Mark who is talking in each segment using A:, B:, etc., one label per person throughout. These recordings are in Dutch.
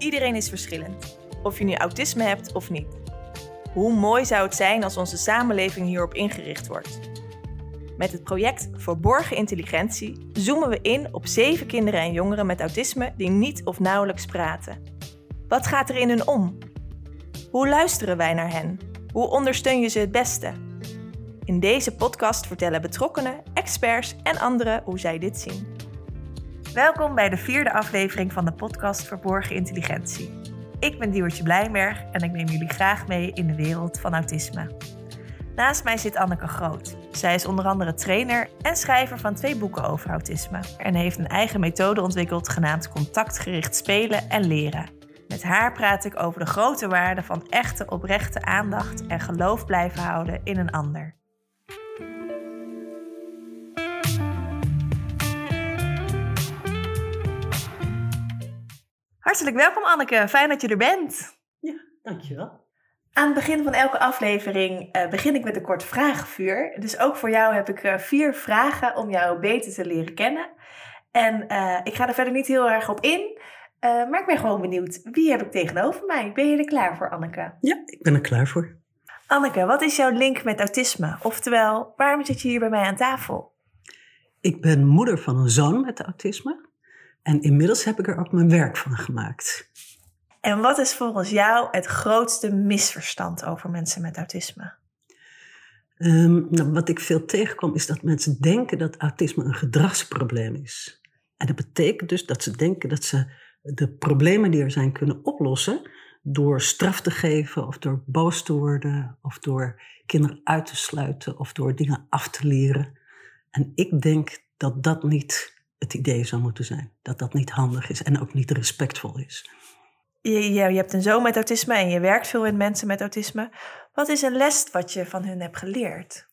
A: Iedereen is verschillend, of je nu autisme hebt of niet. Hoe mooi zou het zijn als onze samenleving hierop ingericht wordt? Met het project Verborgen Intelligentie zoomen we in op zeven kinderen en jongeren met autisme die niet of nauwelijks praten. Wat gaat er in hun om? Hoe luisteren wij naar hen? Hoe ondersteun je ze het beste? In deze podcast vertellen betrokkenen, experts en anderen hoe zij dit zien. Welkom bij de vierde aflevering van de podcast Verborgen Intelligentie. Ik ben Diewertje Blijnberg en ik neem jullie graag mee in de wereld van autisme. Naast mij zit Anneke Groot. Zij is onder andere trainer en schrijver van twee boeken over autisme en heeft een eigen methode ontwikkeld genaamd contactgericht spelen en leren. Met haar praat ik over de grote waarde van echte oprechte aandacht en geloof blijven houden in een ander. Hartelijk welkom Anneke, fijn dat je er bent.
B: Ja, dankjewel.
A: Aan het begin van elke aflevering uh, begin ik met een kort vragenvuur. Dus ook voor jou heb ik uh, vier vragen om jou beter te leren kennen. En uh, ik ga er verder niet heel erg op in, maar ik ben gewoon benieuwd. Wie heb ik tegenover mij? Ben je er klaar voor, Anneke?
B: Ja, ik ben er klaar voor.
A: Anneke, wat is jouw link met autisme? Oftewel, waarom zit je hier bij mij aan tafel?
B: Ik ben moeder van een zoon met autisme. En inmiddels heb ik er ook mijn werk van gemaakt.
A: En wat is volgens jou het grootste misverstand over mensen met autisme?
B: Um, nou, wat ik veel tegenkom is dat mensen denken dat autisme een gedragsprobleem is. En dat betekent dus dat ze denken dat ze de problemen die er zijn kunnen oplossen door straf te geven of door boos te worden of door kinderen uit te sluiten of door dingen af te leren. En ik denk dat dat niet het idee zou moeten zijn. Dat dat niet handig is en ook niet respectvol is.
A: Je, je, je hebt een zoon met autisme en je werkt veel met mensen met autisme. Wat is een les wat je van hun hebt geleerd?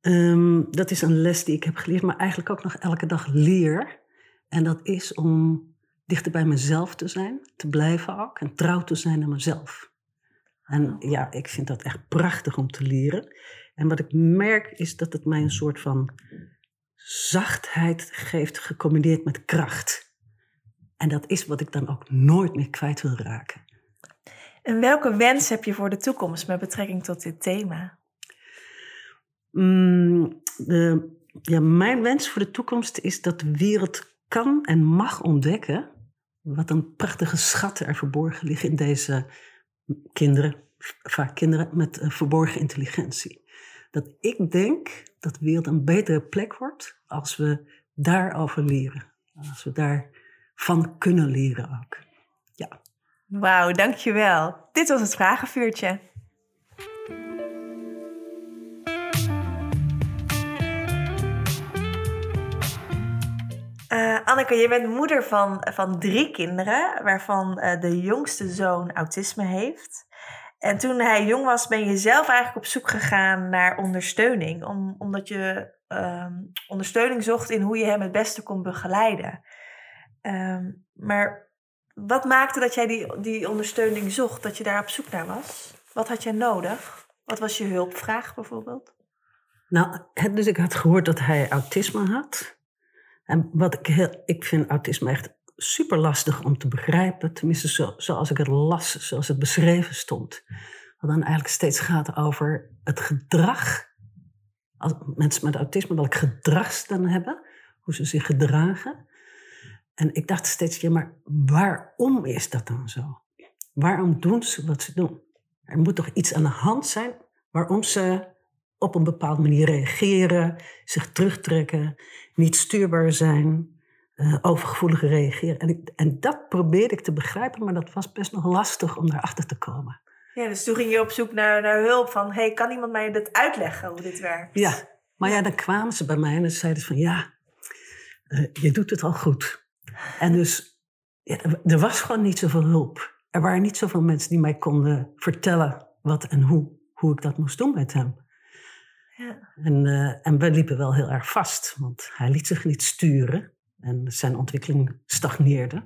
B: Um, dat is een les die ik heb geleerd, maar eigenlijk ook nog elke dag leer. En dat is om dichter bij mezelf te zijn, te blijven ook en trouw te zijn aan mezelf. En ja, ik vind dat echt prachtig om te leren. En wat ik merk is dat het mij een soort van zachtheid geeft gecombineerd met kracht. En dat is wat ik dan ook nooit meer kwijt wil raken.
A: En welke wens heb je voor de toekomst met betrekking tot dit thema?
B: Mm, de, ja, mijn wens voor de toekomst is dat de wereld kan en mag ontdekken wat een prachtige schatten er verborgen liggen in deze kinderen, vaak kinderen met verborgen intelligentie. Dat ik denk dat de wereld een betere plek wordt als we daarover leren. Als we daarvan kunnen leren ook. Ja.
A: Wauw, dankjewel. Dit was het vragenvuurtje. Uh, Anneke, je bent moeder van, van drie kinderen, waarvan uh, de jongste zoon autisme heeft. En toen hij jong was, ben je zelf eigenlijk op zoek gegaan naar ondersteuning. Om, omdat je um, ondersteuning zocht in hoe je hem het beste kon begeleiden. Um, maar wat maakte dat jij die, die ondersteuning zocht, dat je daar op zoek naar was? Wat had jij nodig? Wat was je hulpvraag bijvoorbeeld?
B: Nou, dus ik had gehoord dat hij autisme had. En wat ik heel, ik vind autisme echt super lastig om te begrijpen. Tenminste, zo, zoals ik het las, zoals het beschreven stond. Wat dan eigenlijk steeds gaat over het gedrag. Als mensen met autisme, welk gedrag ze dan hebben. Hoe ze zich gedragen. En ik dacht steeds, ja, maar waarom is dat dan zo? Waarom doen ze wat ze doen? Er moet toch iets aan de hand zijn waarom ze op een bepaalde manier reageren, zich terugtrekken, niet stuurbaar zijn, uh, overgevoelig reageren. En, ik, en dat probeerde ik te begrijpen, maar dat was best nog lastig om daarachter te komen.
A: Ja, dus toen ging je op zoek naar, naar hulp van, hey, kan iemand mij dit uitleggen hoe dit werkt?
B: Ja, maar ja, dan kwamen ze bij mij en zeiden ze van, ja, uh, je doet het al goed. En dus, ja, er was gewoon niet zoveel hulp. Er waren niet zoveel mensen die mij konden vertellen wat en hoe, hoe ik dat moest doen met hem. Ja. En, uh, en we liepen wel heel erg vast, want hij liet zich niet sturen. En zijn ontwikkeling stagneerde.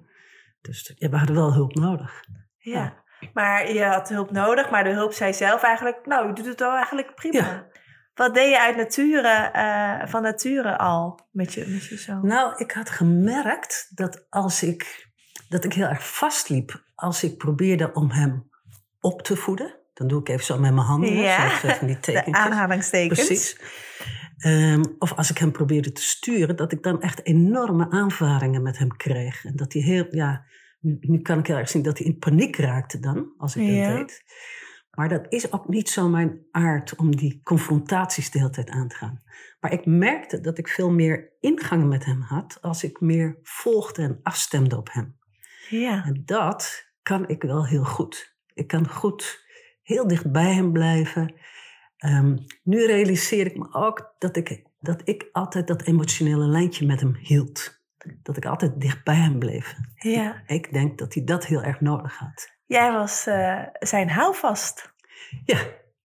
B: Dus ja, we hadden wel hulp nodig.
A: Ja. maar je had hulp nodig, maar de hulp zei zelf eigenlijk, nou, je doet het al eigenlijk prima. Ja. Wat deed je uit nature, uh, van nature al met je, met je zoon?
B: Nou, ik had gemerkt dat als ik dat ik heel erg vastliep als ik probeerde om hem op te voeden. Dan doe ik even zo met mijn handen,
A: Ja,
B: zo die
A: De
B: tekentjes.
A: aanhalingstekens.
B: Precies. Ehm, of als ik hem probeerde te sturen, dat ik dan echt enorme aanvaringen met hem kreeg. En dat hij heel, ja, nu, nu kan ik heel erg zien dat hij in paniek raakte dan, als ik
A: Ja.
B: dat deed. Maar dat is ook niet zo mijn aard om die confrontaties de hele tijd aan te gaan. Maar ik merkte dat ik veel meer ingang met hem had als ik meer volgde en afstemde op hem.
A: Ja.
B: En dat kan ik wel heel goed. Ik kan goed heel dicht bij hem blijven. Ehm, nu realiseer ik me ook dat ik, dat ik altijd dat emotionele lijntje met hem hield. Dat ik altijd dicht bij hem bleef.
A: ja.
B: Ik denk dat hij dat heel erg nodig had.
A: Jij was eh, zijn houvast.
B: Ja,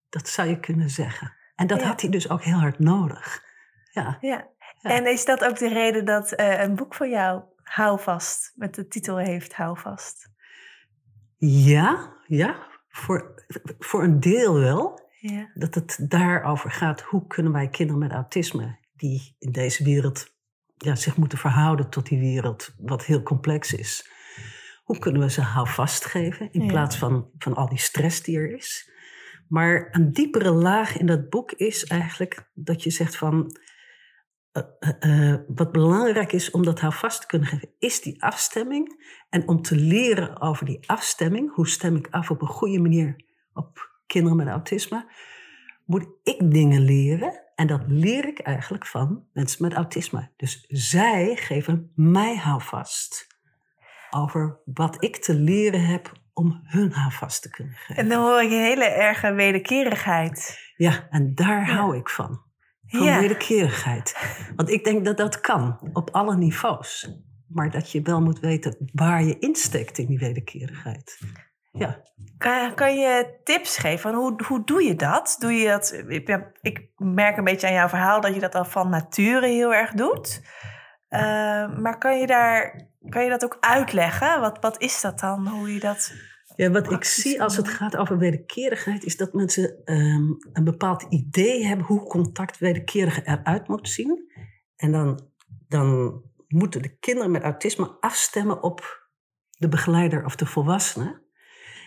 B: dat zou je kunnen zeggen. En dat
A: Ja.
B: had hij dus ook heel hard nodig. Ja,
A: Ja.
B: Ja.
A: En is dat ook de reden dat eh, een boek van jou Houvast met de titel heeft Houvast?
B: ja, ja voor, voor een deel wel.
A: Ja.
B: dat het daarover gaat. Hoe kunnen wij kinderen met autisme, die in deze wereld ja, zich moeten verhouden tot die wereld, wat heel complex is. Hoe kunnen we ze houvast geven in
A: Ja.
B: plaats van, van al die stress die er is? Maar een diepere laag in dat boek is eigenlijk dat je zegt van. eh, eh, eh, wat belangrijk is om dat houvast te kunnen geven, is die afstemming. En om te leren over die afstemming, hoe stem ik af op een goede manier op kinderen met autisme, moet ik dingen leren. En dat leer ik eigenlijk van mensen met autisme. Dus zij geven mij houvast over wat ik te leren heb om hun houvast te kunnen geven.
A: En dan hoor ik een hele erge wederkerigheid.
B: Ja, en daar
A: Ja.
B: hou ik van. Van
A: Ja.
B: wederkerigheid. Want ik denk dat dat kan, op alle niveaus. Maar dat je wel moet weten waar je insteekt in die wederkerigheid. Ja,
A: Kan, kan je tips geven? Van hoe, hoe doe je dat? Doe je dat? Ik, merk een beetje aan jouw verhaal dat je dat al van nature heel erg doet. Eh, maar kan je, daar, kan je dat ook uitleggen? Wat, wat is dat dan? Hoe je dat.
B: Ja, wat ik zie als het gaat over wederkerigheid, is dat mensen ehm, een bepaald idee hebben hoe contact wederkerig eruit moet zien. En dan, dan moeten de kinderen met autisme afstemmen op de begeleider of de volwassene.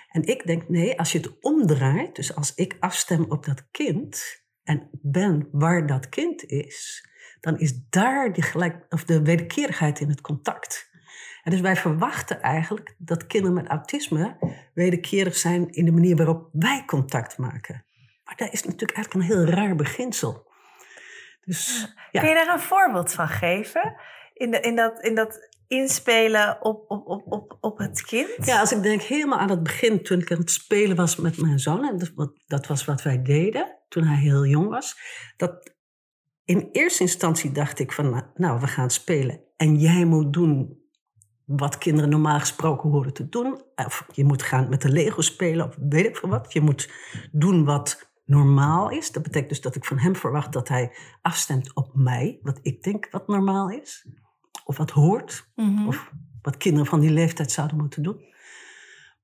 B: En ik denk, nee, als je het omdraait, dus als ik afstem op dat kind en ben waar dat kind is, dan is daar die gelijk, of de wederkerigheid in het contact. En dus wij verwachten eigenlijk dat kinderen met autisme wederkerig zijn in de manier waarop wij contact maken. Maar dat is natuurlijk eigenlijk een heel raar beginsel. Dus ja,
A: Kun je daar een voorbeeld van geven? In, de, in, dat, in dat inspelen op, op, op, op, op het kind?
B: ja, als ik denk helemaal aan het begin, toen ik aan het spelen was met mijn zoon, en dat, dat was wat wij deden toen hij heel jong was, dat in eerste instantie dacht ik van, nou, we gaan spelen en jij moet doen wat kinderen normaal gesproken horen te doen. Of je moet gaan met de Lego spelen of weet ik veel wat. Je moet doen wat normaal is. Dat betekent dus dat ik van hem verwacht dat hij afstemt op mij. Wat ik denk wat normaal is. Of wat hoort.
A: Mhm.
B: Of wat kinderen van die leeftijd zouden moeten doen.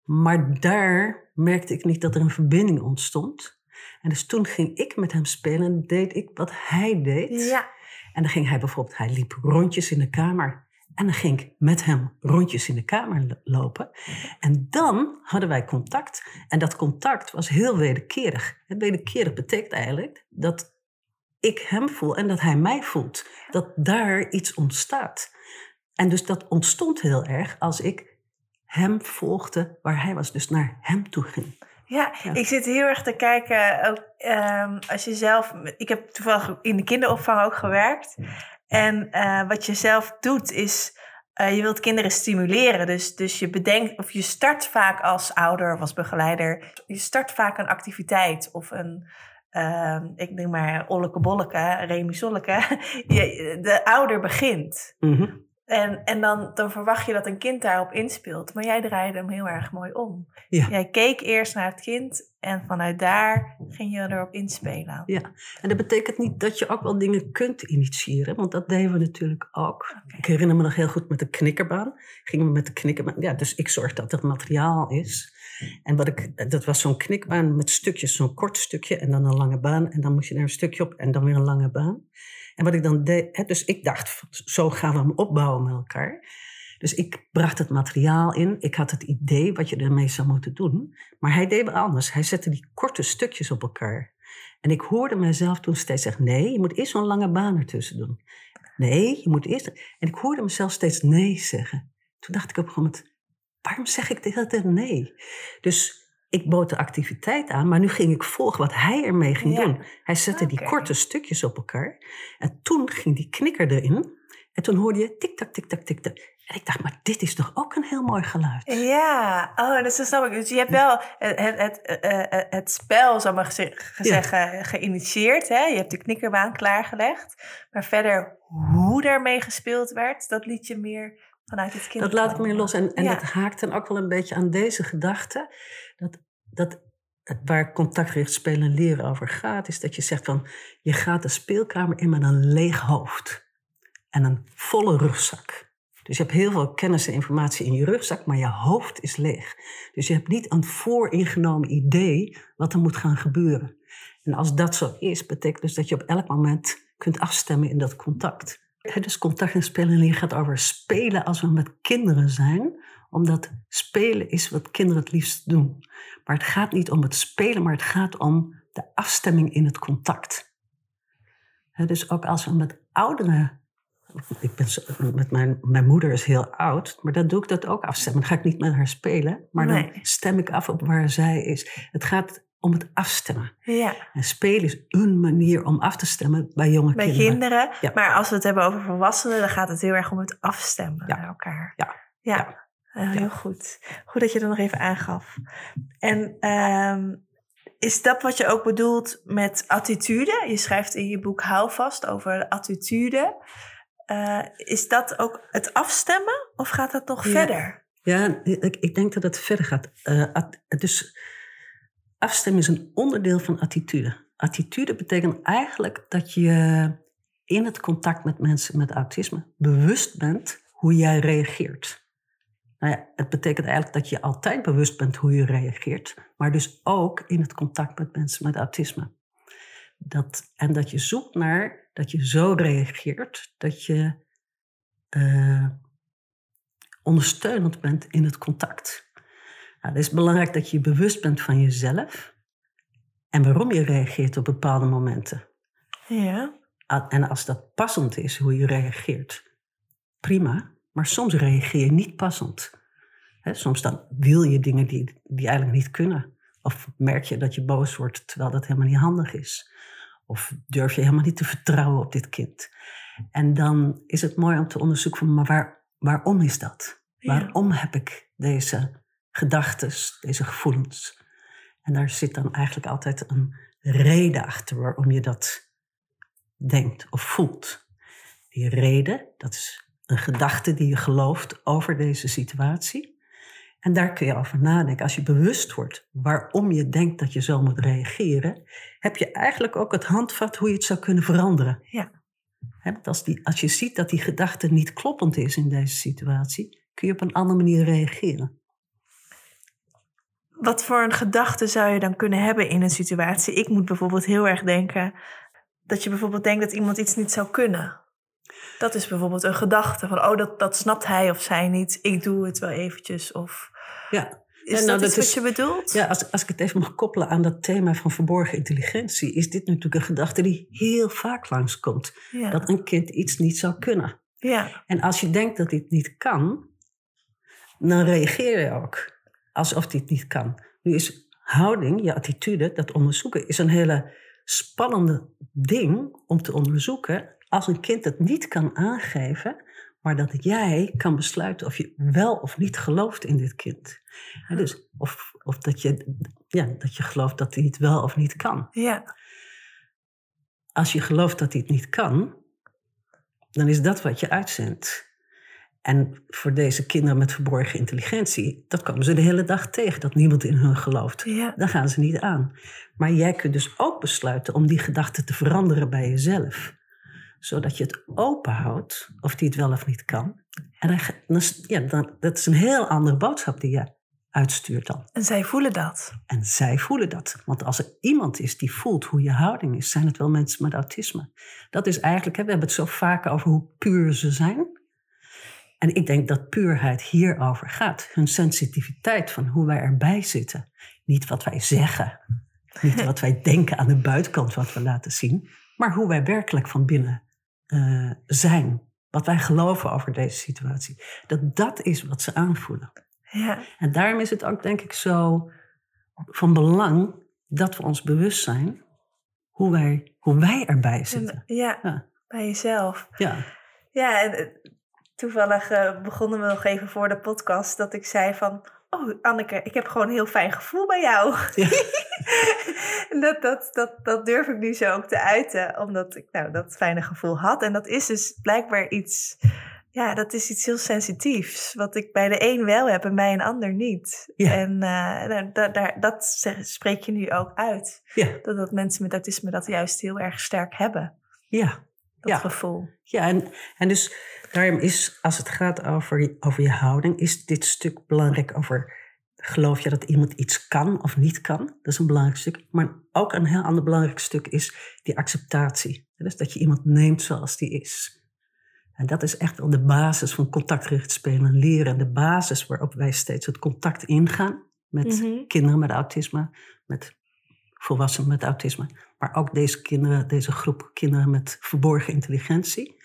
B: Maar daar merkte ik niet dat er een verbinding ontstond. En dus toen ging ik met hem spelen en deed ik wat hij deed.
A: Ja,
B: En dan ging hij bijvoorbeeld, hij liep rondjes in de kamer. En dan ging ik met hem rondjes in de kamer lo- lopen. En dan hadden wij contact. En dat contact was heel wederkerig. En wederkerig betekent eigenlijk dat ik hem voel en dat hij mij voelt. Dat daar iets ontstaat. En dus dat ontstond heel erg als ik hem volgde waar hij was. Dus naar hem toe ging.
A: Ja,
B: Ja.
A: ik zit heel erg te kijken. Ook, ehm, als je zelf. Ik heb toevallig in de kinderopvang ook gewerkt. En eh, wat je zelf doet is. eh, je wilt kinderen stimuleren. Dus, dus je bedenkt. Of je start vaak als ouder of als begeleider. Je start vaak een activiteit of een. Ehm, ik denk maar Olleke Bolleke, Remy Solleke. De ouder begint.
B: Mhm.
A: En, en dan, dan verwacht je dat een kind daarop inspeelt. Maar jij draaide hem heel erg mooi om.
B: Ja.
A: Jij keek eerst naar het kind en vanuit daar ging je erop inspelen.
B: Ja, en dat betekent niet dat je ook wel dingen kunt initiëren, want dat deden we natuurlijk ook. Ik herinner me nog heel goed met de knikkerbaan. Gingen we met de knikkerbaan. Ja, dus ik zorg dat er materiaal is. En wat ik, dat was zo'n knikbaan met stukjes, zo'n kort stukje en dan een lange baan. En dan moest je er een stukje op en dan weer een lange baan. En wat ik dan deed, dus ik dacht, zo gaan we hem opbouwen met elkaar. Dus ik bracht het materiaal in. Ik had het idee wat je ermee zou moeten doen. Maar hij deed anders. Hij zette die korte stukjes op elkaar. En ik hoorde mezelf toen steeds zeggen: nee, je moet eerst zo'n lange baan ertussen doen. Nee, je moet eerst. En ik hoorde mezelf steeds nee zeggen. Toen dacht ik op een moment: waarom zeg ik de hele tijd nee? Dus ik bood de activiteit aan, maar nu ging ik volgen wat hij ermee ging doen. Hij zette die korte stukjes op elkaar. En toen ging die knikker erin. En toen hoorde je tik-tak, tik-tak, tik-tak. En ik dacht, maar dit is toch ook een heel mooi geluid?
A: Ja, oh, dat snap ik. Dus je hebt wel het, het, het, eh, eh, het spel, zou maar zeggen, geïnitieerd. Hè? Je hebt de knikkerbaan klaargelegd. Maar verder, hoe daarmee gespeeld werd, dat liet je meer vanuit het kind.
B: Dat laat ik meer los. En, en dat haakt dan ook wel een beetje aan deze gedachte. Dat, dat waar contactgericht spelen en leren over gaat, is dat je zegt van je gaat de speelkamer in met een leeg hoofd en een volle rugzak. Dus je hebt heel veel kennis en informatie in je rugzak, maar je hoofd is leeg. Dus je hebt niet een vooringenomen idee wat er moet gaan gebeuren. En als dat zo is, betekent dus dat je op elk moment kunt afstemmen in dat contact. Dus contact en spelen leren gaat over spelen als we met kinderen zijn, omdat spelen is wat kinderen het liefst doen. Maar het gaat niet om het spelen, maar het gaat om de afstemming in het contact. Dus ook als we met ouderen ik ben met mijn, mijn moeder is heel oud, maar dan doe ik dat ook afstemmen. Dan ga ik niet met haar spelen, maar dan stem ik af op waar zij is. Het gaat om het afstemmen.
A: Ja.
B: En spelen is een manier om af te stemmen bij jonge
A: bij
B: kinderen.
A: kinderen. Maar als we het hebben over volwassenen, dan gaat het heel erg om het afstemmen
B: ja.
A: naar elkaar.
B: Ja.
A: Ja. heel goed. Goed dat je dat nog even aangaf. En ehm, is dat wat je ook bedoelt met attitude? Je schrijft in je boek Houvast over attitude. Uh, is dat ook het afstemmen of gaat dat nog verder?
B: Ja, ik, ik, denk dat het verder gaat. Uh, dus afstemmen is een onderdeel van attitude. Attitude betekent eigenlijk dat je in het contact met mensen met autisme bewust bent hoe jij reageert. Nou ja, het betekent eigenlijk dat je altijd bewust bent hoe je reageert, maar dus ook in het contact met mensen met autisme. Dat, en dat je zoekt naar dat je zo reageert dat je uh, ondersteunend bent in het contact. Nou, het is belangrijk dat je bewust bent van jezelf en waarom je reageert op bepaalde momenten.
A: Ja.
B: En als dat passend is, hoe je reageert, prima. Maar soms reageer je niet passend. soms dan wil je dingen die, die eigenlijk niet kunnen. Of merk je dat je boos wordt terwijl dat helemaal niet handig is. Of durf je helemaal niet te vertrouwen op dit kind? En dan is het mooi om te onderzoeken van, maar waar, waarom is dat? Waarom heb ik deze gedachten, deze gevoelens? En daar zit dan eigenlijk altijd een reden achter waarom je dat denkt of voelt. Die reden, dat is een gedachte die je gelooft over deze situatie. En daar kun je over nadenken. Als je bewust wordt waarom je denkt dat je zo moet reageren, heb je eigenlijk ook het handvat hoe je het zou kunnen veranderen.
A: Ja.
B: als, die, als je ziet dat die gedachte niet kloppend is in deze situatie, kun je op een andere manier reageren.
A: Wat voor een gedachte zou je dan kunnen hebben in een situatie? Ik moet bijvoorbeeld heel erg denken dat je bijvoorbeeld denkt dat iemand iets niet zou kunnen. Dat is bijvoorbeeld een gedachte van, oh, dat, dat snapt hij of zij niet. Ik doe het wel eventjes. Of
B: ja.
A: Is
B: ja,
A: nou, dat, wat je bedoelt?
B: Ja, als, als ik het even mag koppelen aan dat thema van verborgen intelligentie, is dit natuurlijk een gedachte die heel vaak langskomt. Ja. Dat een kind iets niet zou kunnen.
A: Ja.
B: En als je denkt dat dit niet kan, dan reageer je ook alsof dit niet kan. Nu is houding, je attitude, dat onderzoeken, is een hele spannende ding om te onderzoeken. Als een kind het niet kan aangeven, maar dat jij kan besluiten of je wel of niet gelooft in dit kind. dus, of of dat, je, ja, dat je gelooft dat hij het wel of niet kan.
A: Ja.
B: Als je gelooft dat hij het niet kan, dan is dat wat je uitzendt. En voor deze kinderen met verborgen intelligentie, dat komen ze de hele dag tegen, dat niemand in hun gelooft.
A: Ja.
B: Dan gaan ze niet aan. Maar jij kunt dus ook besluiten om die gedachte te veranderen bij jezelf zodat je het open houdt of die het wel of niet kan. En dan, ja, dan, dat is een heel andere boodschap die je uitstuurt dan.
A: En zij voelen dat.
B: En zij voelen dat. Want als er iemand is die voelt hoe je houding is, zijn het wel mensen met autisme. Dat is eigenlijk, hè, we hebben het zo vaak over hoe puur ze zijn. En ik denk dat puurheid hierover gaat. Hun sensitiviteit van hoe wij erbij zitten. Niet wat wij zeggen. Niet wat wij denken aan de buitenkant wat we laten zien. Maar hoe wij werkelijk van binnen uh, zijn. Wat wij geloven over deze situatie. Dat dat is wat ze aanvoelen.
A: Ja.
B: En daarom is het ook denk ik zo van belang dat we ons bewust zijn hoe wij, hoe wij erbij zitten.
A: Ja, ja. bij jezelf.
B: Ja.
A: Ja, en eh, toevallig uh, begonnen we nog even voor de podcast dat ik zei van... Oh, Anneke, ik heb gewoon een heel fijn gevoel bij jou. Ja. dat, dat, dat, dat durf ik nu zo ook te uiten, omdat ik nou, dat fijne gevoel had. En dat is dus blijkbaar iets ja, dat is iets heel sensitiefs. Wat ik bij de een wel heb en bij een ander niet. Ja. En uh, daar, dat spreek je nu ook uit.
B: Ja.
A: Dat, dat mensen met autisme dat juist heel erg sterk hebben.
B: Ja.
A: Dat
B: ja.
A: gevoel.
B: Ja, en, en dus daarom is, als het gaat over, over je houding, is dit stuk belangrijk over. Geloof je dat iemand iets kan of niet kan? Dat is een belangrijk stuk. Maar ook een heel ander belangrijk stuk is die acceptatie. Dus dat je iemand neemt zoals die is. En dat is echt wel de basis van contactgericht spelen en leren. De basis waarop wij steeds het contact ingaan met
A: Mhm.
B: kinderen met autisme, met volwassenen met autisme, maar ook deze kinderen, deze groep kinderen met verborgen intelligentie.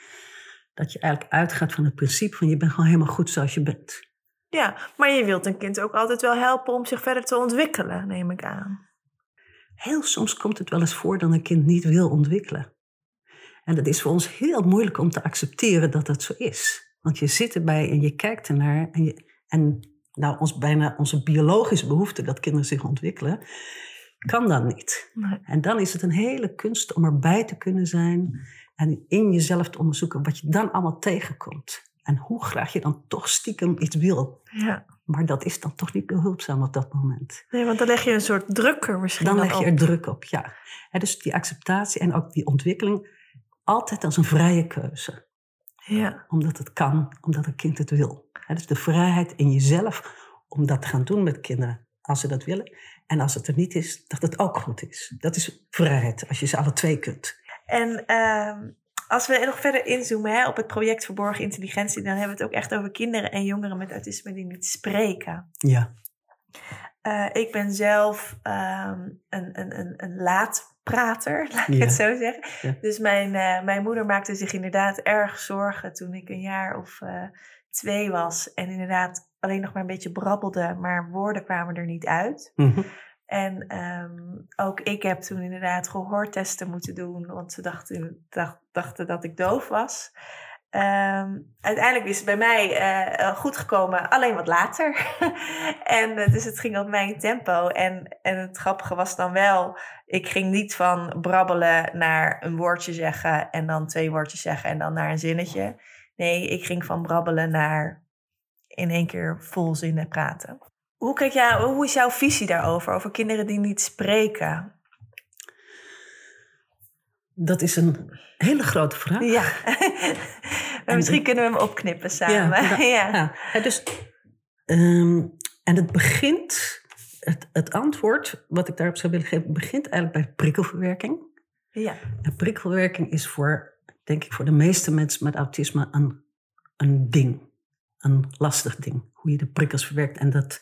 B: Dat je eigenlijk uitgaat van het principe van je bent gewoon helemaal goed zoals je bent.
A: Ja, maar je wilt een kind ook altijd wel helpen om zich verder te ontwikkelen, neem ik aan.
B: Heel soms komt het wel eens voor dat een kind niet wil ontwikkelen. En dat is voor ons heel moeilijk om te accepteren dat dat zo is. Want je zit erbij en je kijkt ernaar. En, je, en nou, ons, bijna onze biologische behoefte dat kinderen zich ontwikkelen, kan dan niet.
A: Nee.
B: En dan is het een hele kunst om erbij te kunnen zijn en in jezelf te onderzoeken wat je dan allemaal tegenkomt. En hoe graag je dan toch stiekem iets wil.
A: Ja.
B: Maar dat is dan toch niet behulpzaam op dat moment.
A: Nee, want dan leg je een soort drukker misschien
B: Dan
A: dan
B: leg je
A: op.
B: er druk op, ja. En dus die acceptatie en ook die ontwikkeling altijd als een vrije keuze.
A: Ja,
B: Omdat het kan, omdat een kind het wil. Hè, dus de vrijheid in jezelf om dat te gaan doen met kinderen als ze dat willen. En als het er niet is, dat het ook goed is. Dat is vrijheid, als je ze alle twee kunt.
A: En ehm, als we nog verder inzoomen hè, op het project Verborgen Intelligentie, dan hebben we het ook echt over kinderen en jongeren met autisme die niet spreken.
B: Ja,
A: Eh, ik ben zelf ehm, een, een, een, een laatprater, laat ik
B: Ja.
A: het zo zeggen.
B: Ja.
A: Dus mijn, eh, mijn moeder maakte zich inderdaad erg zorgen toen ik een jaar of eh, twee was. En inderdaad alleen nog maar een beetje brabbelde, maar woorden kwamen er niet uit.
B: Mhm.
A: En ehm, ook ik heb toen inderdaad gehoortesten moeten doen, want ze dachten, dacht- dachten dat ik doof was. Ehm, uiteindelijk is het bij mij eh, eh, goed gekomen, alleen wat later. en eh, dus het ging op mijn tempo. En, en het grappige was dan wel, ik ging niet van brabbelen naar een woordje zeggen en dan twee woordjes zeggen en dan naar een zinnetje. Nee, ik ging van brabbelen naar in één keer vol zinnen praten. Hoe, kijk jij, hoe is jouw visie daarover, over kinderen die niet spreken?
B: dat is een hele grote vraag.
A: Ja, maar misschien kunnen we hem opknippen samen. Ja,
B: dus, ehm, en het begint, het, het antwoord wat ik daarop zou willen geven, begint eigenlijk bij prikkelverwerking.
A: ja.
B: En prikkelverwerking is voor, denk ik, voor de meeste mensen met autisme een, een ding. Een lastig ding. Hoe je de prikkels verwerkt. En dat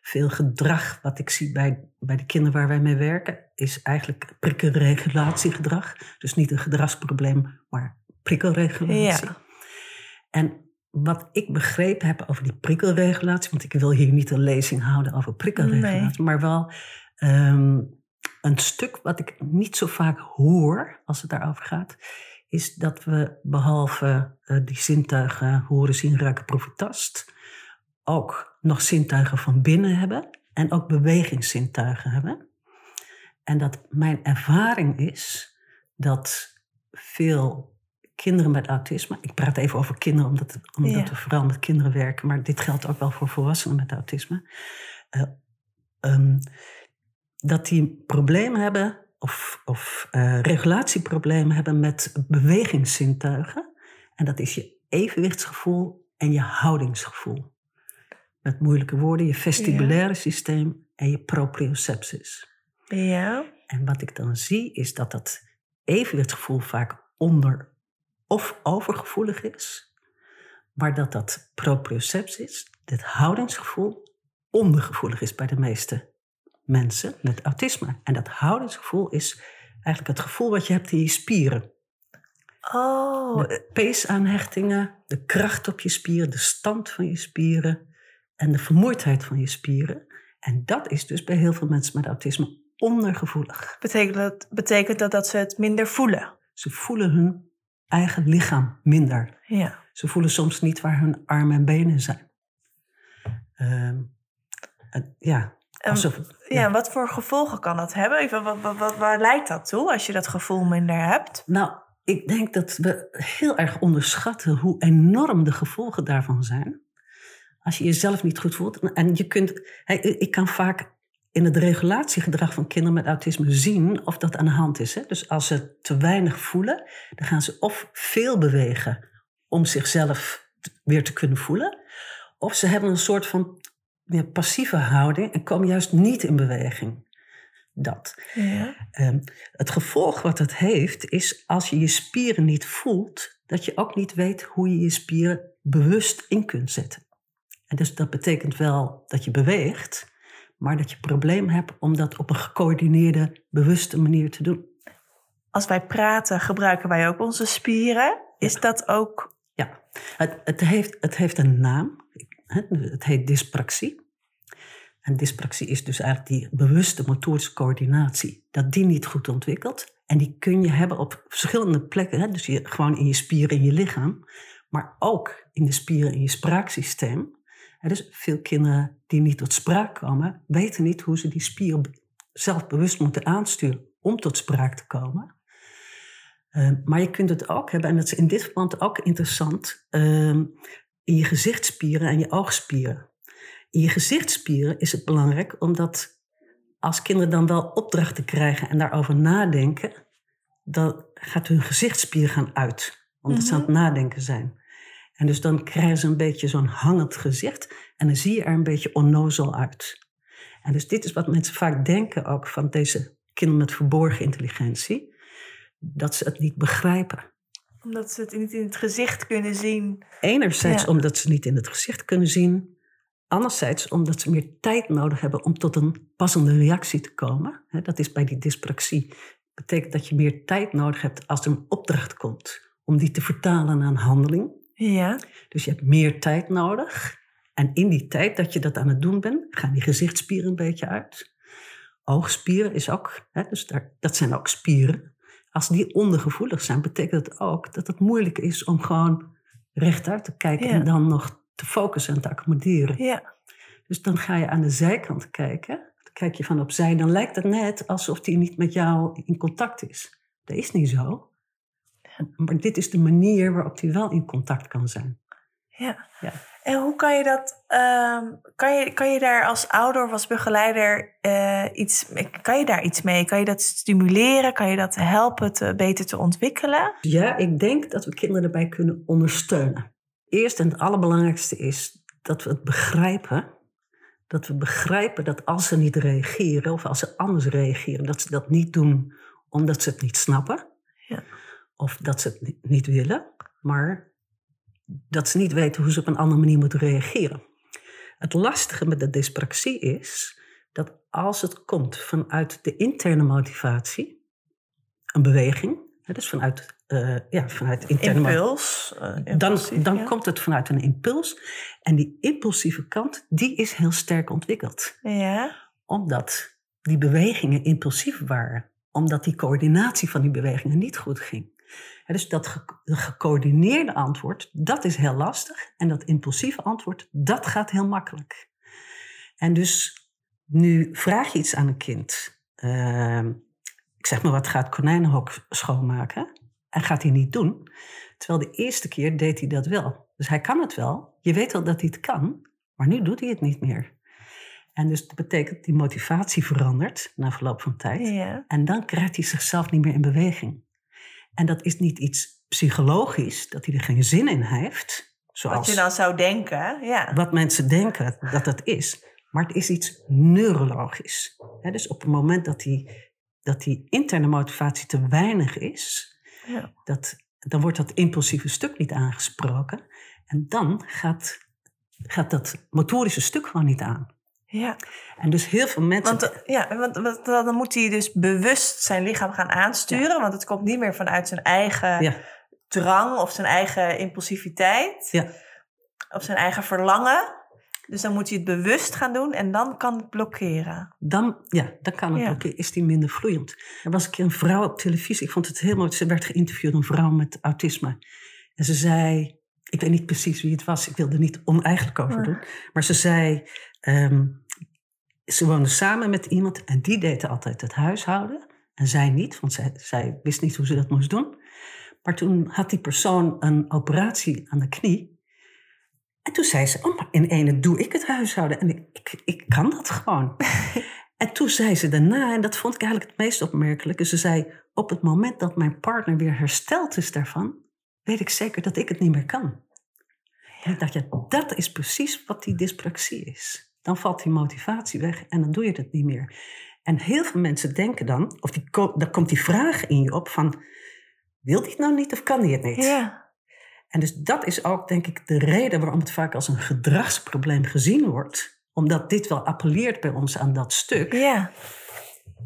B: veel gedrag wat ik zie bij, bij de kinderen waar wij mee werken, is eigenlijk prikkelregulatiegedrag. Dus niet een gedragsprobleem, maar prikkelregulatie.
A: Ja.
B: En wat ik begrepen heb over die prikkelregulatie, want ik wil hier niet een lezing houden over prikkelregulatie, maar wel ehm, een stuk wat ik niet zo vaak hoor als het daarover gaat, is dat we behalve eh, die zintuigen horen, zien, ruiken, proeven, tast, ook nog zintuigen van binnen hebben en ook bewegingszintuigen hebben. En dat mijn ervaring is dat veel kinderen met autisme, ik praat even over kinderen omdat, het- omdat
A: Ja.
B: we vooral met kinderen werken, maar dit geldt ook wel voor volwassenen met autisme, eh, ehm, dat die problemen hebben of, of eh, regulatieproblemen hebben met bewegingszintuigen. En dat is je evenwichtsgevoel en je houdingsgevoel. Met moeilijke woorden, je vestibulaire systeem en je proprioceptie.
A: Ja.
B: En wat ik dan zie is dat dat evenwichtsgevoel vaak onder of overgevoelig is. maar dat dat proprioceptie, dit houdingsgevoel, ondergevoelig is bij de meeste mensen met autisme. En dat houdingsgevoel is eigenlijk het gevoel wat je hebt in je spieren.
A: Oh,
B: De peesaanhechtingen, de kracht op je spieren, de stand van je spieren en de vermoeidheid van je spieren. En dat is dus bij heel veel mensen met autisme ondergevoelig.
A: betekent dat, betekent dat dat ze het minder voelen?
B: Ze voelen hun eigen lichaam minder.
A: Ja.
B: Ze voelen soms niet waar hun armen en benen zijn. Ehm, en ja, Alsof,
A: Ja, wat voor gevolgen kan dat hebben? Even, wat, wat, wat- waar leidt dat toe als je dat gevoel minder hebt?
B: Nou, ik denk dat we heel erg onderschatten hoe enorm de gevolgen daarvan zijn. Als je jezelf niet goed voelt. En je kunt, ik kan vaak in het regulatiegedrag van kinderen met autisme zien of dat aan de hand is. Hè? Dus als ze te weinig voelen, dan gaan ze of veel bewegen om zichzelf weer te kunnen voelen. Of ze hebben een soort van ja, passieve houding en komen juist niet in beweging. Dat.
A: Ja.
B: Ehm, het gevolg wat het heeft, is als je je spieren niet voelt, dat je ook niet weet hoe je je spieren bewust in kunt zetten. En dus dat betekent wel dat je beweegt, maar dat je probleem hebt om dat op een gecoördineerde, bewuste manier te doen.
A: Als wij praten, gebruiken wij ook onze spieren. Is dat ook...
B: Ja, het, het, heeft, het heeft een naam. Het heet dyspraxie. En dyspraxie is dus eigenlijk die bewuste motorische coördinatie. Dat die niet goed ontwikkelt. En die kun je hebben op verschillende plekken. Dus gewoon in je spieren in je lichaam. Maar ook in de spieren in je spraaksysteem. Dus veel kinderen die niet tot spraak komen... weten niet hoe ze die spieren zelf bewust moeten aansturen... om tot spraak te komen. Uh, maar je kunt het ook hebben, en dat is in dit verband ook interessant, uh, in je gezichtsspieren en je oogspieren. In je gezichtsspieren is het belangrijk omdat als kinderen dan wel opdrachten krijgen en daarover nadenken, dan gaat hun gezichtsspier gaan uit, omdat ze aan het nadenken zijn. En dus dan krijgen ze een beetje zo'n hangend gezicht en dan zie je er een beetje onnozel uit. En dus dit is wat mensen vaak denken ook van deze kinderen met verborgen intelligentie dat ze het niet begrijpen.
A: Omdat ze het niet in het gezicht kunnen zien.
B: Enerzijds
A: Ja.
B: omdat ze niet in het gezicht kunnen zien. Anderzijds omdat ze meer tijd nodig hebben om tot een passende reactie te komen. Dat is bij die dyspraxie. Dat betekent dat je meer tijd nodig hebt als er een opdracht komt. Om die te vertalen naar een handeling.
A: Ja.
B: Dus je hebt meer tijd nodig. En in die tijd dat je dat aan het doen bent, gaan die gezichtsspieren een beetje uit. Oogspieren is ook, hè, dus daar, dat zijn ook spieren. Als die ondergevoelig zijn, betekent het ook dat het moeilijk is om gewoon rechtuit te kijken
A: Ja.
B: en dan nog te focussen en te accommoderen.
A: Ja.
B: Dus dan ga je aan de zijkant kijken. Dan kijk je van opzij, dan lijkt het net alsof die niet met jou in contact is. Dat is niet zo. Maar dit is de manier waarop die wel in contact kan zijn.
A: Ja.
B: Ja.
A: En hoe kan je dat, ehm, kan, je, kan je daar als ouder of als begeleider eh, iets, kan je daar iets mee? Kan je dat stimuleren? Kan je dat helpen te, beter te ontwikkelen?
B: Ja, ik denk dat we kinderen erbij kunnen ondersteunen. Eerst en het allerbelangrijkste is dat we het begrijpen. Dat we begrijpen dat als ze niet reageren of als ze anders reageren, dat ze dat niet doen omdat ze het niet snappen.
A: Ja.
B: Of dat ze het ni- niet willen, maar dat ze niet weten hoe ze op een andere manier moeten reageren. Het lastige met de dyspraxie is dat als het komt vanuit de interne motivatie, een beweging, dus vanuit, eh, ja, vanuit interne
A: Impuls. eh,
B: dan, dan
A: ja.
B: komt het vanuit een impuls. En die impulsieve kant, die is heel sterk ontwikkeld.
A: Ja.
B: Omdat die bewegingen impulsief waren. Omdat die coördinatie van die bewegingen niet goed ging. Dus dat ge- de gecoördineerde antwoord, dat is heel lastig. En dat impulsieve antwoord, dat gaat heel makkelijk. En dus nu vraag je iets aan een kind. Ehm, ik zeg maar wat, gaat konijnenhok schoonmaken. En gaat hij niet doen. Terwijl de eerste keer deed hij dat wel. Dus hij kan het wel. Je weet wel dat hij het kan. Maar nu doet hij het niet meer. En dus dat betekent die motivatie verandert na verloop van tijd.
A: Ja.
B: En dan krijgt hij zichzelf niet meer in beweging. En dat is niet iets psychologisch, dat hij er geen zin in heeft.
A: Wat
B: Zoals
A: je dan zou denken. Ja.
B: wat mensen denken dat het is. Maar het is iets neurologisch. Dus op het moment dat die, dat die interne motivatie te weinig is,
A: Ja.
B: dat, dan wordt dat impulsieve stuk niet aangesproken. En dan gaat, gaat dat motorische stuk gewoon niet aan.
A: Ja.
B: En dus heel veel mensen.
A: Want, eh, ja, want, want dan moet hij dus bewust zijn lichaam gaan aansturen. Want het komt niet meer vanuit zijn eigen
B: ja,
A: drang of zijn eigen impulsiviteit.
B: ja,
A: Of zijn eigen verlangen. Dus dan moet hij het bewust gaan doen en dan kan het blokkeren.
B: dan, ja, dan kan het
A: Ja.
B: ook, is die minder vloeiend. Er was een keer een vrouw op televisie. Ik vond het heel mooi. Ze werd geïnterviewd, een vrouw met autisme. En ze zei, ik weet niet precies wie het was. Ik wilde er niet oneigenlijk over doen. Maar ze zei, ehm, ze woonde samen met iemand en die deed altijd het huishouden. En zij niet, want zij, zij wist niet hoe ze dat moest doen. Maar toen had die persoon een operatie aan de knie. En toen zei ze, oh, maar in ene doe ik het huishouden. En ik, ik, ik kan dat gewoon. en toen zei ze daarna, en dat vond ik eigenlijk het meest opmerkelijke. Ze zei, op het moment dat mijn partner weer hersteld is daarvan... weet ik zeker dat ik het niet meer kan. En ik dacht, ja, dat is precies wat die dyspraxie is. Dan valt die motivatie weg en dan doe je het niet meer. En heel veel mensen denken dan, of die, dan komt die vraag in je op van... wil die het nou niet of kan die het niet?
A: Ja.
B: En dus dat is ook, denk ik, de reden waarom het vaak als een gedragsprobleem gezien wordt. Omdat dit wel appelleert bij ons aan dat stuk.
A: Ja.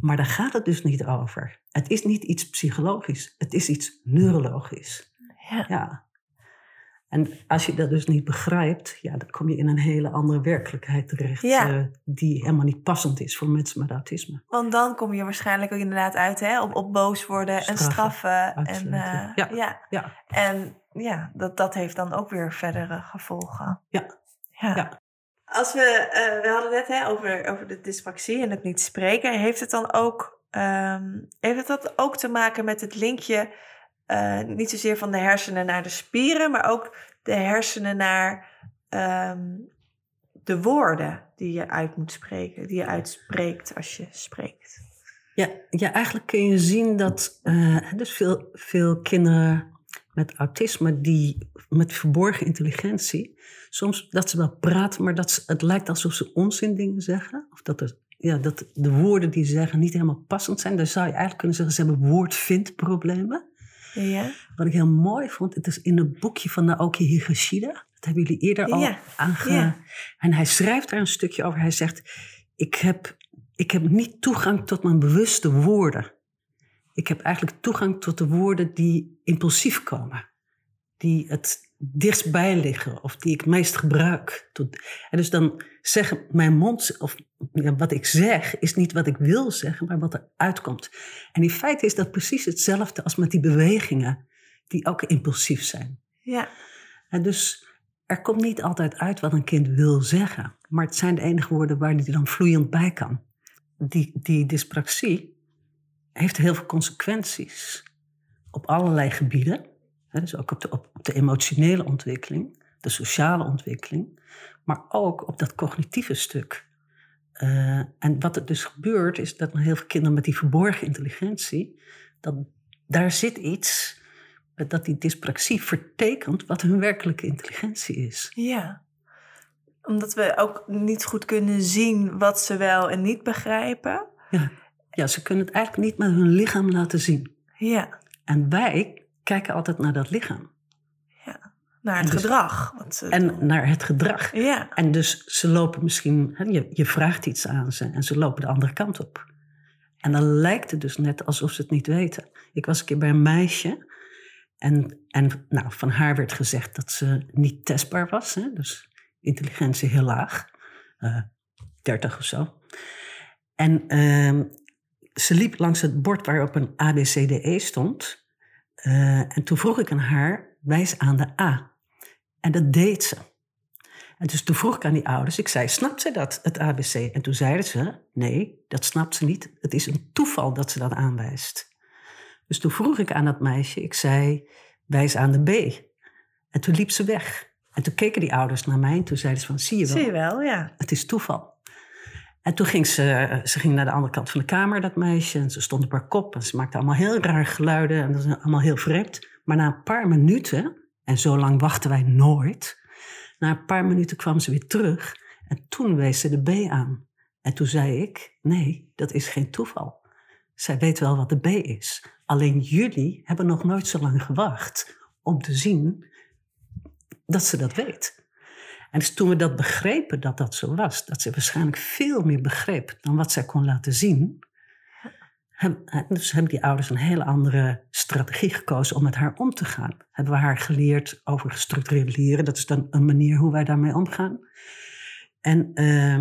B: Maar daar gaat het dus niet over. Het is niet iets psychologisch, het is iets neurologisch.
A: Ja.
B: Ja. En als je dat dus niet begrijpt, ja, dan kom je in een hele andere werkelijkheid terecht.
A: Ja.
B: eh, die helemaal niet passend is voor mensen met autisme.
A: Want dan kom je waarschijnlijk ook inderdaad uit hè, op, op boos worden en
B: Straffen.
A: En, eh,
B: Ja.
A: ja.
B: Ja,
A: En ja, dat, dat heeft dan ook weer verdere gevolgen.
B: Ja.
A: ja. Als we, eh, we hadden net hè, over, over de dyspraxie en het niet spreken. Heeft het dan ook, ehm, heeft het dat ook te maken met het linkje, eh, niet zozeer van de hersenen naar de spieren, maar ook de hersenen naar ehm, de woorden die je uit moet spreken, die je uitspreekt als je spreekt?
B: Ja, ja, eigenlijk kun je zien dat eh, dus veel, veel kinderen met autisme die met verborgen intelligentie, soms dat ze wel praten, maar dat het lijkt alsof ze onzin dingen zeggen. Of dat, er, ja, dat de woorden die ze zeggen niet helemaal passend zijn. Dan zou je eigenlijk kunnen zeggen, ze hebben woordvindproblemen.
A: Ja.
B: Wat ik heel mooi vond, het is in een boekje van Naoki Higashida. Dat hebben jullie eerder al
A: Ja,
B: aange...
A: ja.
B: En hij schrijft daar een stukje over. Hij zegt, ik heb, ik heb niet toegang tot mijn bewuste woorden. Ik heb eigenlijk toegang tot de woorden die impulsief komen. Die het dichtstbij liggen of die ik meest gebruik. Tot, en dus dan zeggen mijn mond, of ja, wat ik zeg, is niet wat ik wil zeggen, maar wat er uitkomt. En in feite is dat precies hetzelfde als met die bewegingen, die ook impulsief zijn.
A: Ja.
B: En dus er komt niet altijd uit wat een kind wil zeggen, maar het zijn de enige woorden waar hij dan vloeiend bij kan. Die, die dyspraxie heeft heel veel consequenties op allerlei gebieden. Hè, dus ook op de, op de emotionele ontwikkeling, de sociale ontwikkeling, maar ook op dat cognitieve stuk. Eh, en wat er dus gebeurt, is dat heel veel kinderen met die verborgen intelligentie, dat daar zit iets dat die dyspraxie vertekent wat hun werkelijke intelligentie is.
A: Ja. Omdat we ook niet goed kunnen zien wat ze wel en niet begrijpen.
B: Ja. ja, ze kunnen het eigenlijk niet met hun lichaam laten zien.
A: Ja.
B: En wij kijken altijd naar dat lichaam
A: Naar het
B: dus-
A: gedrag. Wat ze
B: en
A: doen.
B: naar het gedrag.
A: Ja.
B: En dus ze lopen misschien, hè, je, je vraagt iets aan ze en ze lopen de andere kant op. En dan lijkt het dus net alsof ze het niet weten. Ik was een keer bij een meisje en, en nou, van haar werd gezegd dat ze niet testbaar was. Hè, dus intelligentie heel laag, eh 30 of zo. En ehm, ze liep langs het bord waarop een ABCDE stond. Eh, en toen vroeg ik aan haar, wijs aan de A. En dat deed ze. En dus toen vroeg ik aan die ouders, ik zei, snapt ze dat, het ABC? En toen zeiden ze, nee, dat snapt ze niet. Het is een toeval dat ze dat aanwijst. Dus toen vroeg ik aan dat meisje, ik zei, wijs aan de B. En toen liep ze weg. En toen keken die ouders naar mij en toen zeiden ze van, zie je wel,
A: Zie je wel, ja.
B: het is toeval. En toen ging ze, ze ging naar de andere kant van de kamer, dat meisje. En ze stond op haar kop en ze maakte allemaal heel raar geluiden. En dat was allemaal heel vreemd. Maar na een paar minuten, en zo lang wachten wij nooit. Na een paar minuten kwam ze weer terug. En toen wees ze de B aan. En toen zei ik, nee, dat is geen toeval. Zij weet wel wat de B is. Alleen jullie hebben nog nooit zo lang gewacht om te zien dat ze dat weet. En dus toen we dat begrepen dat dat zo was, dat ze waarschijnlijk veel meer begreep dan wat zij kon laten zien, dus hebben die ouders een hele andere strategie gekozen om met haar om te gaan. Hebben we haar geleerd over gestructureerd leren. Dat is dan een manier hoe wij daarmee omgaan. En uh,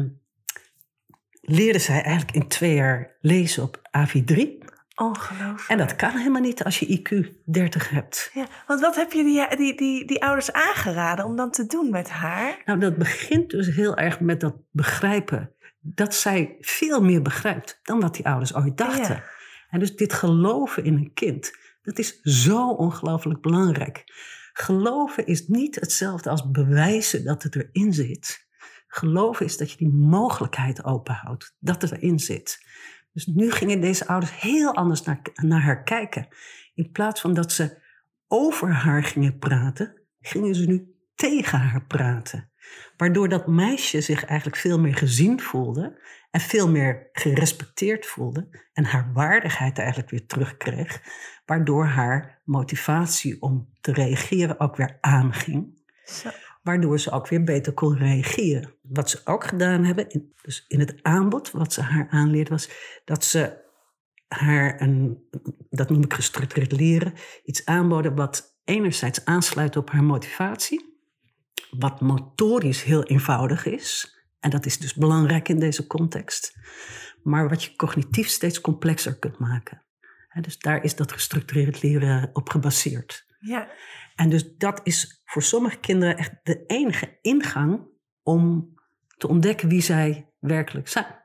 B: leerde zij eigenlijk in twee jaar lezen op AV3.
A: Ongelooflijk.
B: En dat kan helemaal niet als je IQ 30 hebt.
A: Ja, want wat heb je die, die, die, die ouders aangeraden om dan te doen met haar?
B: Nou, dat begint dus heel erg met dat begrijpen. Dat zij veel meer begrijpt dan wat die ouders ooit dachten. Ja. En dus dit geloven in een kind, dat is zo ongelooflijk belangrijk. Geloven is niet hetzelfde als bewijzen dat het erin zit. Geloven is dat je die mogelijkheid openhoudt, dat het erin zit. Dus nu gingen deze ouders heel anders naar, naar haar kijken. In plaats van dat ze over haar gingen praten, gingen ze nu tegen haar praten. Waardoor dat meisje zich eigenlijk veel meer gezien voelde en veel meer gerespecteerd voelde en haar waardigheid eigenlijk weer terugkreeg, waardoor haar motivatie om te reageren ook weer aanging. Zo. Waardoor ze ook weer beter kon reageren. Wat ze ook gedaan hebben, in, dus in het aanbod, wat ze haar aanleerde, was dat ze haar een, dat noem ik gestructureerd leren, iets aanboden wat enerzijds aansluit op haar motivatie, wat motorisch heel eenvoudig is. En dat is dus belangrijk in deze context. Maar wat je cognitief steeds complexer kunt maken. dus daar is dat gestructureerd leren op gebaseerd.
A: Ja.
B: En dus dat is voor sommige kinderen echt de enige ingang om te ontdekken wie zij werkelijk zijn.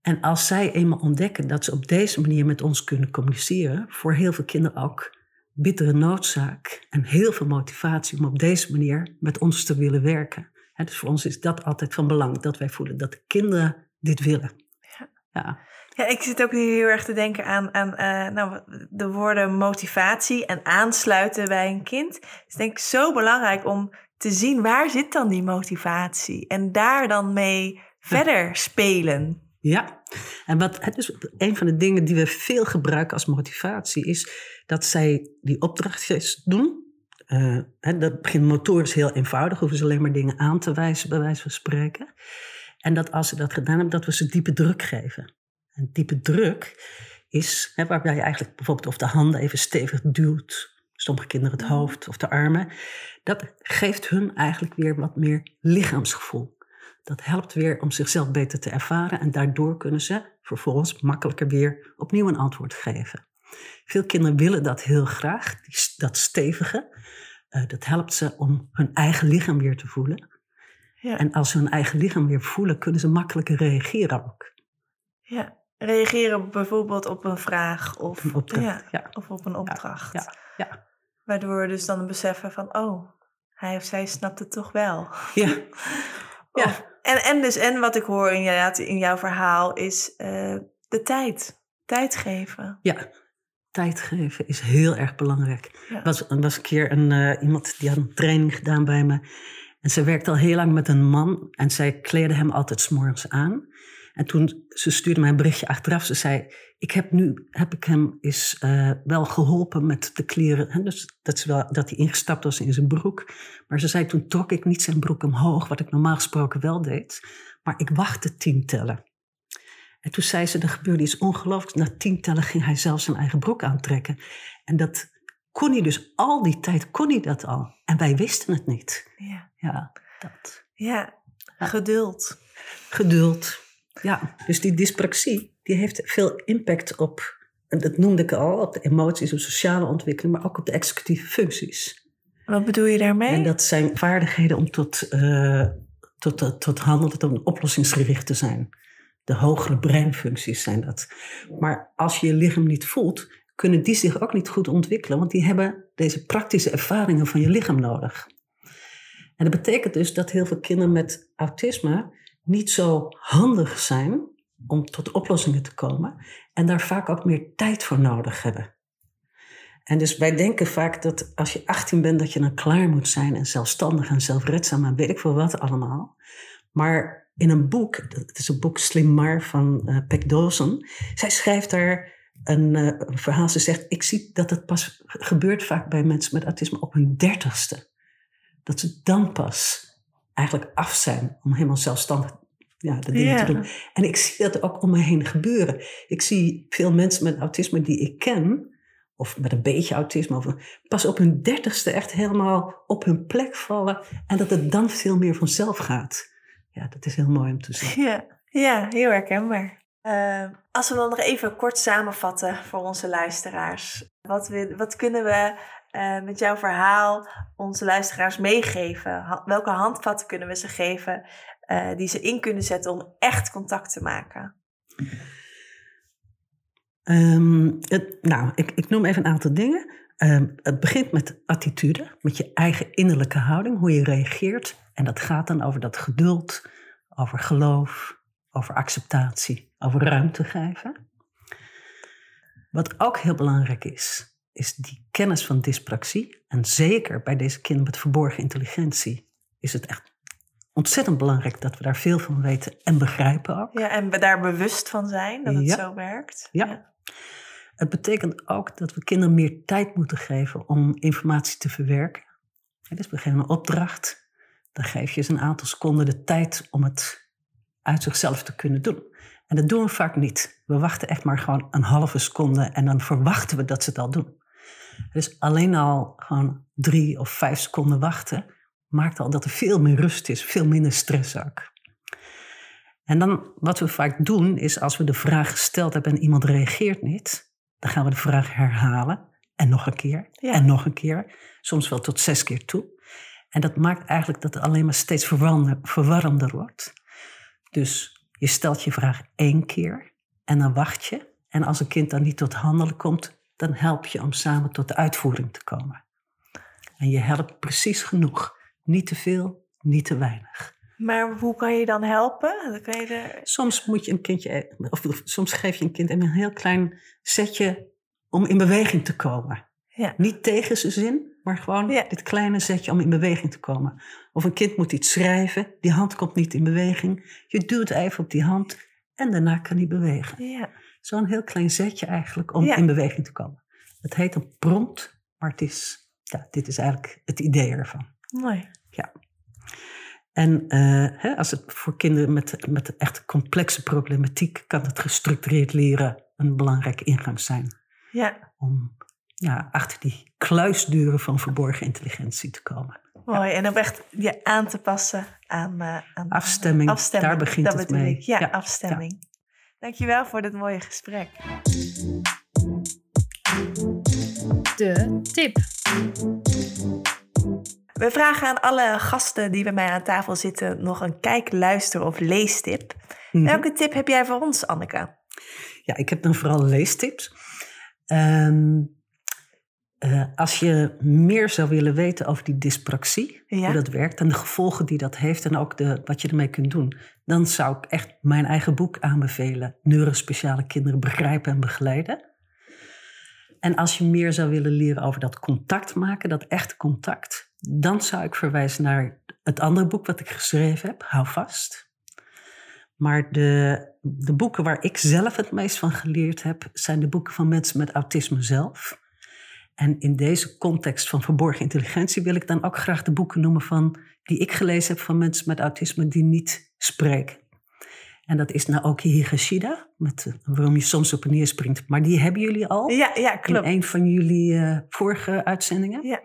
B: En als zij eenmaal ontdekken dat ze op deze manier met ons kunnen communiceren, voor heel veel kinderen ook bittere noodzaak en heel veel motivatie om op deze manier met ons te willen werken. dus voor ons is dat altijd van belang, dat wij voelen dat de kinderen dit willen.
A: Ja. ja. Ja, ik zit ook nu heel erg te denken aan, aan uh, nou, de woorden motivatie en aansluiten bij een kind. Het is denk ik zo belangrijk om te zien waar zit dan die motivatie en daar dan mee verder spelen.
B: Ja, en wat, dus een van de dingen die we veel gebruiken als motivatie is dat zij die opdrachtjes doen. Uh, dat begint motorisch heel eenvoudig, hoeven ze alleen maar dingen aan te wijzen, bij wijze van spreken. En dat als ze dat gedaan hebben, dat we ze diepe druk geven. En diepe druk is hè, waarbij je eigenlijk bijvoorbeeld of de handen even stevig duwt, sommige kinderen het hoofd of de armen. Dat geeft hun eigenlijk weer wat meer lichaamsgevoel. Dat helpt weer om zichzelf beter te ervaren en daardoor kunnen ze vervolgens makkelijker weer opnieuw een antwoord geven. Veel kinderen willen dat heel graag, dat stevige. Uh, dat helpt ze om hun eigen lichaam weer te voelen. Ja. En als ze hun eigen lichaam weer voelen, kunnen ze makkelijker reageren ook.
A: Ja, reageren bijvoorbeeld op een vraag of, een opdracht, ja, of op een opdracht.
B: Ja, ja,
A: Waardoor we dus dan beseffen van, oh, hij of zij snapt het toch wel.
B: Ja.
A: ja. en, en, dus, en wat ik hoor in, in jouw verhaal is uh, de tijd. Tijd geven.
B: Ja, tijd geven is heel erg belangrijk. Er was, was een keer een, uh, iemand die had een training gedaan bij me. En ze werkte al heel lang met een man. En zij kleedde hem altijd s'morgens aan. En toen ze stuurde mij een berichtje achteraf. Ze zei: Ik heb nu heb ik hem is, uh, wel geholpen met de kleren. Hè, dus dat, ze wel, dat hij ingestapt was in zijn broek. Maar ze zei: Toen trok ik niet zijn broek omhoog, wat ik normaal gesproken wel deed. Maar ik wachtte tien tellen. En toen zei ze: Er gebeurde iets ongelooflijks. Na tien tellen ging hij zelf zijn eigen broek aantrekken. En dat kon hij dus al die tijd, kon hij dat al. En wij wisten het niet.
A: Ja,
B: ja dat.
A: Ja, geduld.
B: Geduld. Ja, dus die dyspraxie die heeft veel impact op, en dat noemde ik al, op de emoties, op sociale ontwikkeling, maar ook op de executieve functies.
A: Wat bedoel je daarmee?
B: En dat zijn vaardigheden om tot, uh, tot, tot, tot handelen, om oplossingsgericht te zijn. De hogere breinfuncties zijn dat. Maar als je je lichaam niet voelt, kunnen die zich ook niet goed ontwikkelen, want die hebben deze praktische ervaringen van je lichaam nodig. En dat betekent dus dat heel veel kinderen met autisme niet zo handig zijn om tot oplossingen te komen en daar vaak ook meer tijd voor nodig hebben. En dus wij denken vaak dat als je 18 bent, dat je dan klaar moet zijn en zelfstandig en zelfredzaam en weet ik veel wat allemaal. Maar in een boek, het is een boek Slim Maar van uh, Peck Dawson, zij schrijft daar een, uh, een, verhaal. Ze zegt: Ik zie dat het pas gebeurt vaak bij mensen met autisme op hun dertigste. dat ze dan pas eigenlijk af zijn om helemaal zelfstandig ja, de dingen
A: Ja.
B: te doen. En ik zie dat ook om me heen gebeuren. Ik zie veel mensen met autisme die ik ken, of met een beetje autisme, of pas op hun dertigste echt helemaal op hun plek vallen. En dat het dan veel meer vanzelf gaat. Ja, dat is heel mooi om te zien.
A: Ja, ja heel herkenbaar. Eh, als we dan nog even kort samenvatten voor onze luisteraars. Wat, we, wat kunnen we eh, met jouw verhaal onze luisteraars meegeven? Welke handvatten kunnen we ze geven eh, die ze in kunnen zetten om echt contact te maken?
B: Ehm, nou, ik, ik noem even een aantal dingen. Ehm, het begint met attitude, met je eigen innerlijke houding, hoe je reageert. En dat gaat dan over dat geduld, over geloof, over acceptatie, over ruimte geven. Wat ook heel belangrijk is, is die kennis van dyspraxie. En zeker bij deze kinderen met verborgen intelligentie is het echt ontzettend belangrijk dat we daar veel van weten en begrijpen ook.
A: Ja, en we daar bewust van zijn dat het
B: Ja.
A: zo werkt.
B: Ja. Het betekent ook dat we kinderen meer tijd moeten geven om informatie te verwerken. Ja, Dus we geven een opdracht, dan geef je ze een aantal seconden de tijd om het uit zichzelf te kunnen doen. En dat doen we vaak niet. We wachten echt maar gewoon een halve seconde en dan verwachten we dat ze het al doen. Dus alleen al gewoon drie of vijf seconden wachten maakt al dat er veel meer rust is, veel minder stress ook. En dan wat we vaak doen is als we de vraag gesteld hebben en iemand reageert niet, dan gaan we de vraag herhalen en nog een keer
A: Ja.
B: en nog een keer, soms wel tot zes keer toe. En dat maakt eigenlijk dat het alleen maar steeds verwarrender, verwarrender wordt. Dus je stelt je vraag één keer en dan wacht je. En als een kind dan niet tot handelen komt, dan help je om samen tot de uitvoering te komen. En je helpt precies genoeg. Niet te veel, niet te weinig.
A: Maar hoe kan je dan helpen? Dan kan je er...
B: Soms moet je een kindje, of, of soms geef je een kind een heel klein zetje om in beweging te komen.
A: Ja.
B: Niet tegen zijn zin, maar gewoon
A: Ja.
B: dit kleine zetje om in beweging te komen. Of een kind moet iets schrijven, die hand komt niet in beweging. Je duwt even op die hand en daarna kan hij bewegen.
A: Ja.
B: Zo'n heel klein zetje eigenlijk om
A: Ja.
B: in beweging te komen. Het heet een prompt, maar het is, ja, dit is eigenlijk het idee ervan.
A: Mooi.
B: En eh, hè, als het voor kinderen met, met echt complexe problematiek kan het gestructureerd leren een belangrijke ingang zijn.
A: Ja,
B: Om ja, achter die kluisdeuren van verborgen intelligentie te komen.
A: mooi. En om echt je aan te passen aan, eh, aan
B: Afstemming,
A: afstemming.
B: daar begint
A: dat
B: het mee.
A: ik. Ja,
B: Ja,
A: afstemming. Dankjewel voor dit mooie gesprek.
C: De tip.
A: We vragen aan alle gasten die bij mij aan tafel zitten nog een kijk, luister of leestip.
B: Mhm.
A: Welke tip heb jij voor ons, Anneke?
B: Ja, ik heb dan vooral leestips. Ehm, eh, als je meer zou willen weten over die dyspraxie,
A: Ja.
B: hoe dat werkt en de gevolgen die dat heeft en ook de, wat je ermee kunt doen, dan zou ik echt mijn eigen boek aanbevelen: Neurospeciale kinderen begrijpen en begeleiden. En als je meer zou willen leren over dat contact maken, dat echte contact, dan zou ik verwijzen naar het andere boek wat ik geschreven heb, Hou vast. Maar de, de boeken waar ik zelf het meest van geleerd heb, zijn de boeken van mensen met autisme zelf. En in deze context van verborgen intelligentie wil ik dan ook graag de boeken noemen van, die ik gelezen heb van mensen met autisme die niet spreken. En dat is Naoki Higashida, met eh, waarom je soms op en neer springt. Maar die hebben jullie al
A: Ja, ja
B: in een van jullie eh, vorige uitzendingen.
A: Ja.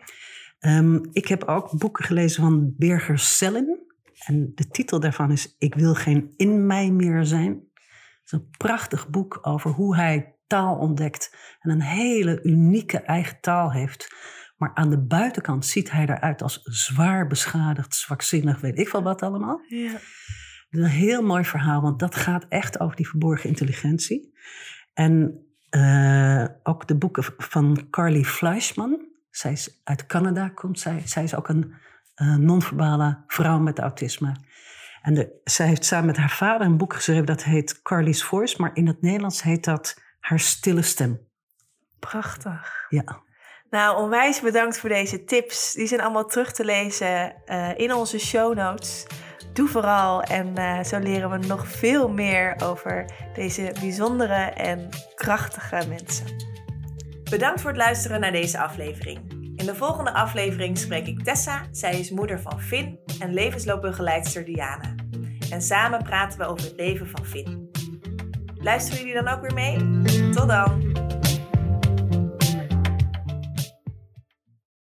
B: Ehm, ik heb ook boeken gelezen van Birger Sellin. En de titel daarvan is Ik wil geen in mij meer zijn. Het is een prachtig boek over hoe hij taal ontdekt. En een hele unieke eigen taal heeft. Maar aan de buitenkant ziet hij eruit als zwaar beschadigd, zwakzinnig, weet ik wel wat allemaal.
A: Ja.
B: Is een heel mooi verhaal, want dat gaat echt over die verborgen intelligentie. En eh, ook de boeken van Carly Fleischman. Zij is uit Canada, komt zij. Zij is ook een eh, non-verbale vrouw met autisme. En de, zij heeft samen met haar vader een boek geschreven dat heet Carly's Voice. Maar in het Nederlands heet dat Haar Stille Stem.
A: Prachtig.
B: Ja,
A: Nou, onwijs bedankt voor deze tips. Die zijn allemaal terug te lezen eh, in onze show notes. Doe vooral en eh, zo leren we nog veel meer over deze bijzondere en krachtige mensen. Bedankt voor het luisteren naar deze aflevering. In de volgende aflevering spreek ik Tessa. Zij is moeder van Finn en levensloopbegeleidster Diana. En samen praten we over het leven van Finn. Luisteren jullie dan ook weer mee? Tot dan!